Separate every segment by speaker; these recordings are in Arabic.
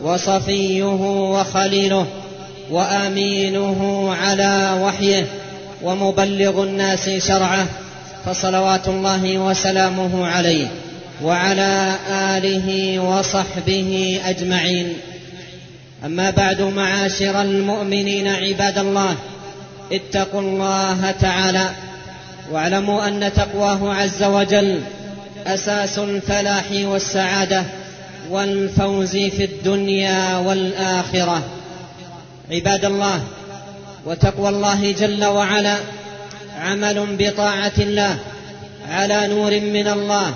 Speaker 1: وصفيه وخليله وآمينه على وحيه ومبلغ الناس شرعه فصلوات الله وسلامه عليه وعلى آله وصحبه أجمعين. أما بعد معاشر المؤمنين عباد الله اتقوا الله تعالى واعلموا أن تقواه عز وجل أساس الفلاح والسعادة والفوز في الدنيا والآخرة. عباد الله وتقوى الله جل وعلا عمل بطاعة الله على نور من الله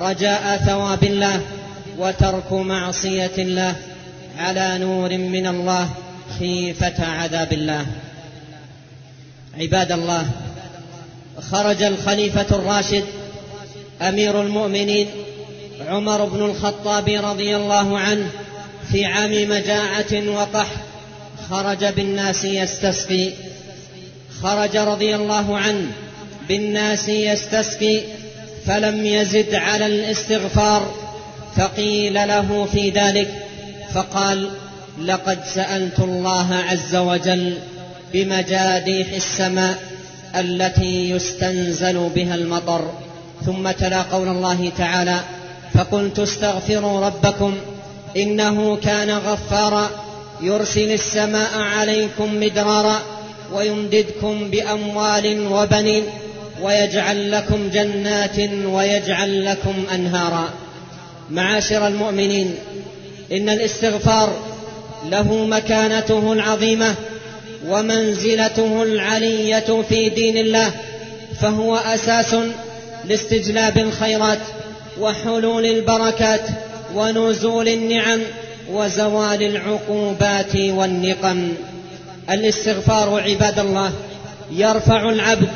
Speaker 1: رجاء ثواب الله وترك معصية الله على نور من الله خيفة عذاب الله. عباد الله خرج الخليفة الراشد أمير المؤمنين عمر بن الخطاب رضي الله عنه في عام مجاعة وقحط خرج بالناس يستسقي. خرج رضي الله عنه بالناس يستسقي فلم يزد على الاستغفار فقيل له في ذلك فقال لقد سألت الله عز وجل بمجاديح السماء التي يستنزل بها المطر ثم تلا قول الله تعالى فقلت استغفروا ربكم إنه كان غفارا يرسل السماء عليكم مدرارا ويمددكم بأموال وبنين ويجعل لكم جنات ويجعل لكم أنهارا. معاشر المؤمنين إن الاستغفار له مكانته العظيمة ومنزلته العلية في دين الله فهو أساس لاستجلاب الخيرات. وحلول البركات ونزول النعم وزوال العقوبات والنقم. الاستغفار عباد الله يرفع العبد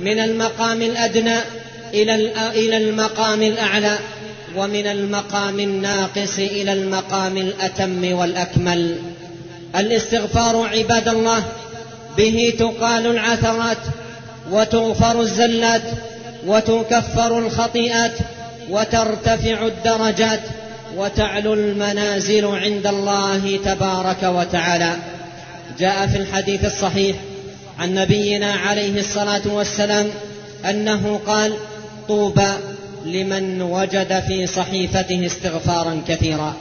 Speaker 1: من المقام الأدنى إلى المقام الأعلى ومن المقام الناقص إلى المقام الأتم والأكمل. الاستغفار عباد الله به تقال العثرات وتغفر الزلات وتكفر الخطيئات وترتفع الدرجات وتعلو المنازل عند الله تبارك وتعالى. جاء في الحديث الصحيح عن نبينا عليه الصلاة والسلام أنه قال طوبى لمن وجد في صحيفته استغفارا كثيرا.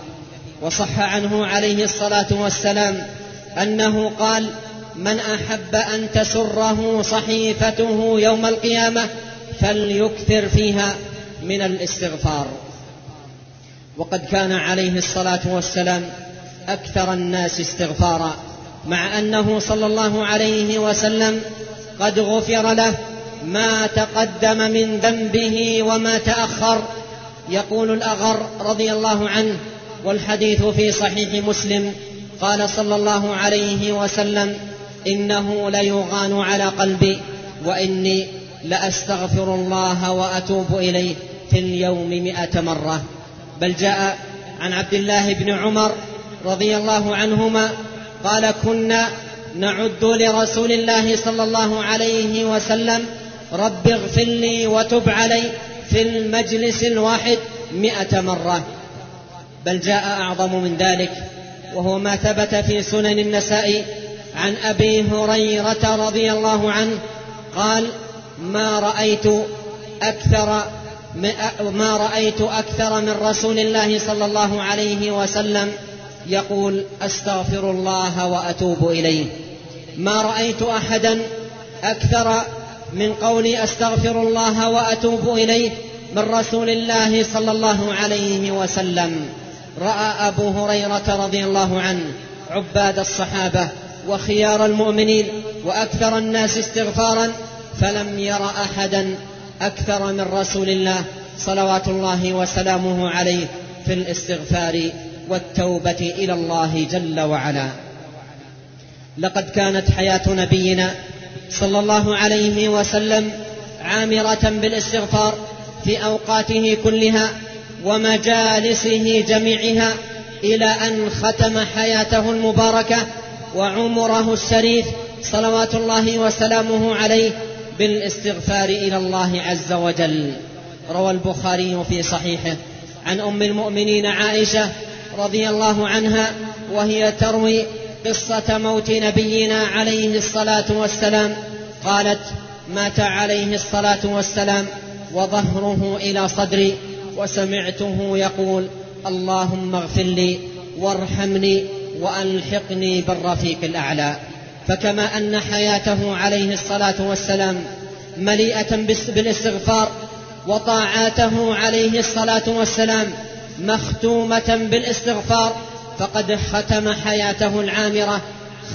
Speaker 1: وصح عنه عليه الصلاة والسلام أنه قال من أحب أن تسره صحيفته يوم القيامة فليكثر فيها. من الاستغفار. وقد كان عليه الصلاة والسلام أكثر الناس استغفارا مع أنه صلى الله عليه وسلم قد غفر له ما تقدم من ذنبه وما تأخر. يقول الأغر رضي الله عنه والحديث في صحيح مسلم قال صلى الله عليه وسلم إنه ليغان على قلبي وإني لأستغفر الله وأتوب إليه. في اليوم مائه مرة. بل جاء عن عبد الله بن عمر رضي الله عنهما قال كنا نعد لرسول الله صلى الله عليه وسلم. رب اغفر لي وتب علي في المجلس الواحد مائه مرة. بل جاء أعظم من ذلك وهو ما ثبت في سنن النساء عن أبي هريرة رضي الله عنه. قال ما رأيت أكثر ما رأيت أكثر من رسول الله صلى الله عليه وسلم يقول أستغفر الله وأتوب إليه. ما رأيت أحدا أكثر من قولي أستغفر الله وأتوب إليه من رسول الله صلى الله عليه وسلم. رأى أبو هريرة رضي الله عنه عباد الصحابة وخيار المؤمنين وأكثر الناس استغفارا فلم ير احدا أكثر من رسول الله صلوات الله وسلامه عليه في الاستغفار والتوبة إلى الله جل وعلا. لقد كانت حياة نبينا صلى الله عليه وسلم عامرة بالاستغفار في أوقاته كلها ومجالسه جميعها إلى أن ختم حياته المباركة وعمره الشريف صلوات الله وسلامه عليه بالاستغفار إلى الله عز وجل. روى البخاري في صحيحه. عن أم المؤمنين عائشة رضي الله عنها وهي تروي قصة موت نبينا عليه الصلاة والسلام. قالت مات عليه الصلاة والسلام وظهره إلى صدري وسمعته يقول اللهم اغفر لي وارحمني وألحقني بالرفيق الأعلى. فكما أن حياته عليه الصلاة والسلام مليئة بالاستغفار وطاعاته عليه الصلاة والسلام مختومة بالاستغفار فقد ختم حياته العامرة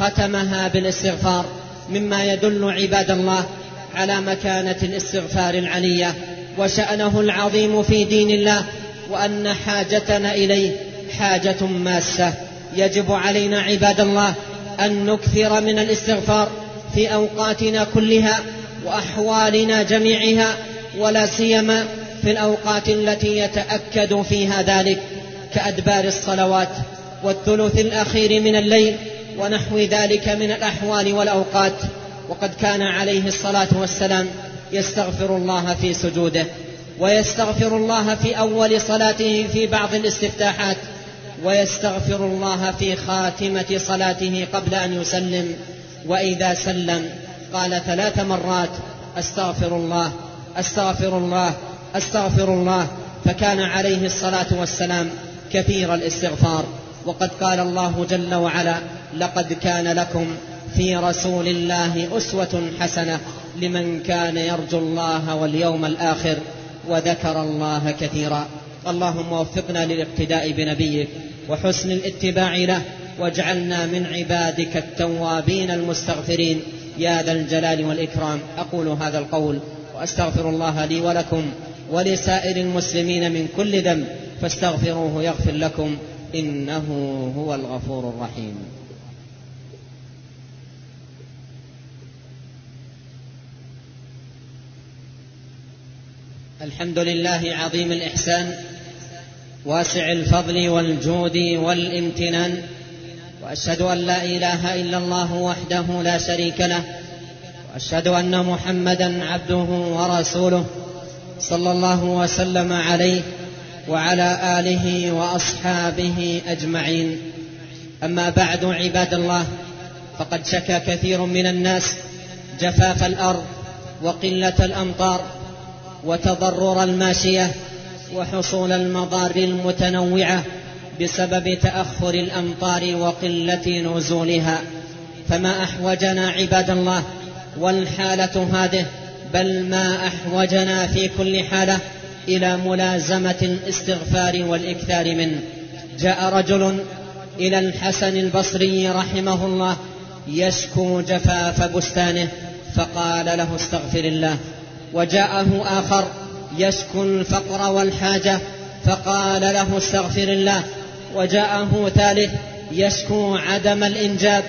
Speaker 1: ختمها بالاستغفار. مما يدل عباد الله على مكانة الاستغفار العلية وشأنه العظيم في دين الله وأن حاجتنا إليه حاجة ماسة. يجب علينا عباد الله أن نكثر من الاستغفار في أوقاتنا كلها وأحوالنا جميعها ولا سيما في الأوقات التي يتأكد فيها ذلك كأدبار الصلوات والثلث الأخير من الليل ونحو ذلك من الأحوال والأوقات. وقد كان عليه الصلاة والسلام يستغفر الله في سجوده ويستغفر الله في أول صلاته في بعض الاستفتاحات ويستغفر الله في خاتمة صلاته قبل أن يسلم. وإذا سلم قال ثلاث مرات أستغفر الله أستغفر الله أستغفر الله. فكان عليه الصلاة والسلام كثير الاستغفار. وقد قال الله جل وعلا لقد كان لكم في رسول الله أسوة حسنة لمن كان يرجو الله واليوم الآخر وذكر الله كثيرا. اللهم وفقنا للاقتداء بنبيك وحسن الاتباع له واجعلنا من عبادك التوابين المستغفرين. يا ذا الجلال والإكرام. أقول هذا القول وأستغفر الله لي ولكم ولسائر المسلمين من كل ذنب. فاستغفروه يغفر لكم. إنه هو الغفور الرحيم. الحمد لله عظيم الإحسان واسع الفضل والجود والامتنان وأشهد أن لا إله إلا الله وحده لا شريك له وأشهد أن محمدا عبده ورسوله صلى الله وسلم عليه وعلى آله وأصحابه أجمعين. أما بعد عباد الله فقد شكى كثير من الناس جفاف الأرض وقلة الأمطار وتضرر الماشية وحصول المضار المتنوعة بسبب تأخر الأمطار وقلة نزولها. فما أحوجنا عباد الله والحالة هذه بل ما أحوجنا في كل حالة إلى ملازمة الاستغفار والإكثار منه. جاء رجل إلى الحسن البصري رحمه الله يشكو جفاف بستانه فقال له استغفر الله. وجاءه آخر يشكو الفقر والحاجة فقال له استغفر الله. وجاءه ثالث يشكو عدم الإنجاب.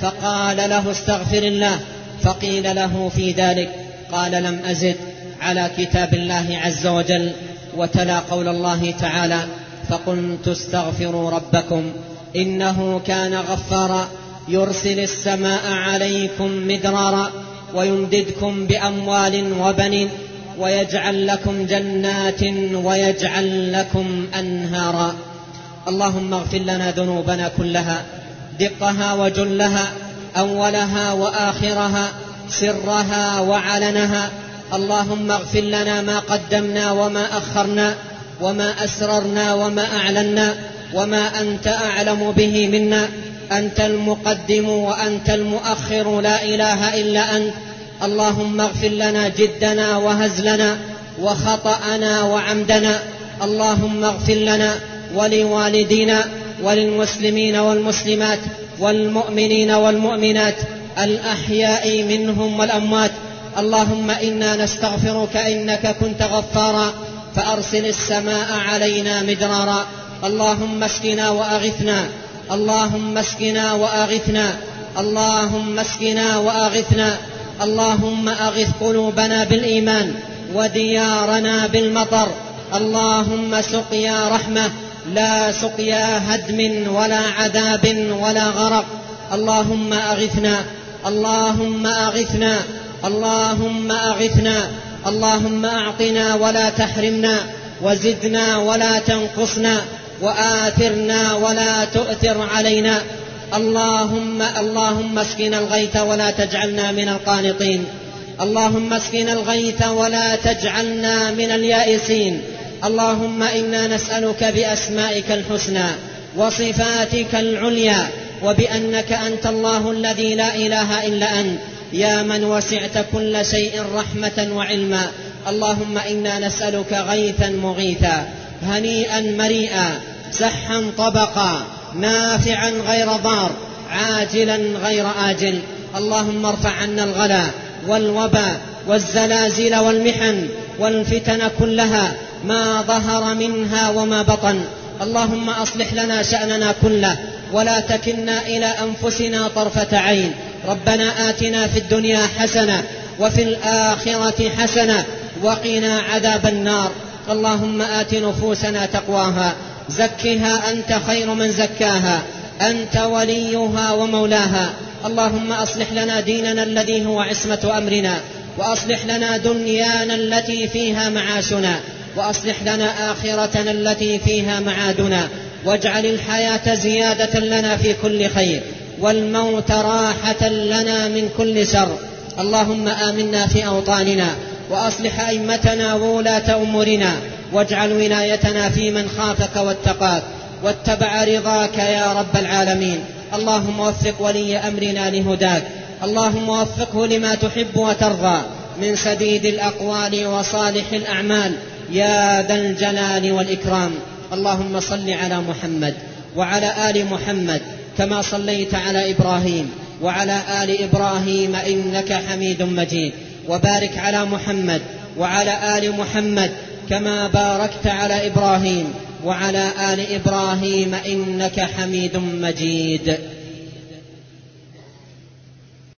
Speaker 1: فقال له استغفر الله. فقيل له في ذلك قال لم أزد على كتاب الله عز وجل وتلا قول الله تعالى فقلت استغفروا ربكم إنه كان غفارا يرسل السماء عليكم مدرارا ويمددكم بأموال وبنين ويجعل لكم جنات ويجعل لكم أنهارا. اللهم اغفر لنا ذنوبنا كلها دقها وجلها أولها وآخرها سرها وعلنها. اللهم اغفر لنا ما قدمنا وما أخرنا وما أسررنا وما أعلنا وما أنت أعلم به منا. أنت المقدم وأنت المؤخر لا إله إلا أنت. اللهم اغفر لنا جدنا وهزلنا وخطأنا وعمدنا. اللهم اغفر لنا ولوالدينا وللمسلمين والمسلمات والمؤمنين والمؤمنات الأحياء منهم والأموات. اللهم إنا نستغفرك إنك كنت غفارا. فأرسل السماء علينا مدرارا. اللهم اسقنا وأغثنا. اللهم اسقنا وأغثنا. اللهم اسقنا وأغثنا. اللهم أغث قلوبنا بالإيمان وديارنا بالمطر. اللهم سقيا رحمة لا سقيا هدم ولا عذاب ولا غرق. اللهم أغثنا اللهم أغثنا اللهم أغثنا اللهم أعطنا ولا تحرمنا وزدنا ولا تنقصنا وآثرنا ولا تؤثر علينا. اللهم اللهم اسقنا الغيث ولا تجعلنا من القانطين. اللهم اسقنا الغيث ولا تجعلنا من اليائسين. اللهم إنا نسألك بأسمائك الحسنى وصفاتك العليا وبأنك أنت الله الذي لا إله إلا أنت. يا من وسعت كل شيء رحمة وعلما. اللهم إنا نسألك غيثا مغيثا هنيئا مريئا سحا طبقا. نافعا غير ضار عاجلا غير آجل. اللهم ارفع عنا الغلا والوبا والزلازل والمحن والفتن كلها ما ظهر منها وما بطن. اللهم أصلح لنا شأننا كله ولا تكلنا إلى أنفسنا طرفة عين. ربنا آتنا في الدنيا حسنة وفي الآخرة حسنة وقنا عذاب النار. اللهم آت نفوسنا تقواها. زكها أنت خير من زكاها. أنت وليها ومولاها. اللهم أصلح لنا ديننا الذي هو عصمة أمرنا. وأصلح لنا دنيانا التي فيها معاشنا. وأصلح لنا آخرتنا التي فيها معادنا. واجعل الحياة زيادة لنا في كل خير. والموت راحة لنا من كل شر. اللهم آمنا في أوطاننا. وأصلح أئمتنا وولاة أمورنا. واجعل ولايتنا في من خافك واتقاك واتبع رضاك يا رب العالمين. اللهم وفق ولي أمرنا لهداك. اللهم وفقه لما تحب وترضى. من سديد الأقوال وصالح الأعمال. يا ذا الجلال والإكرام. اللهم صل على محمد وعلى آل محمد كما صليت على إبراهيم وعلى آل إبراهيم إنك حميد مجيد. وبارك على محمد وعلى آل محمد كما باركت على إبراهيم وعلى آل إبراهيم إنك حميد مجيد.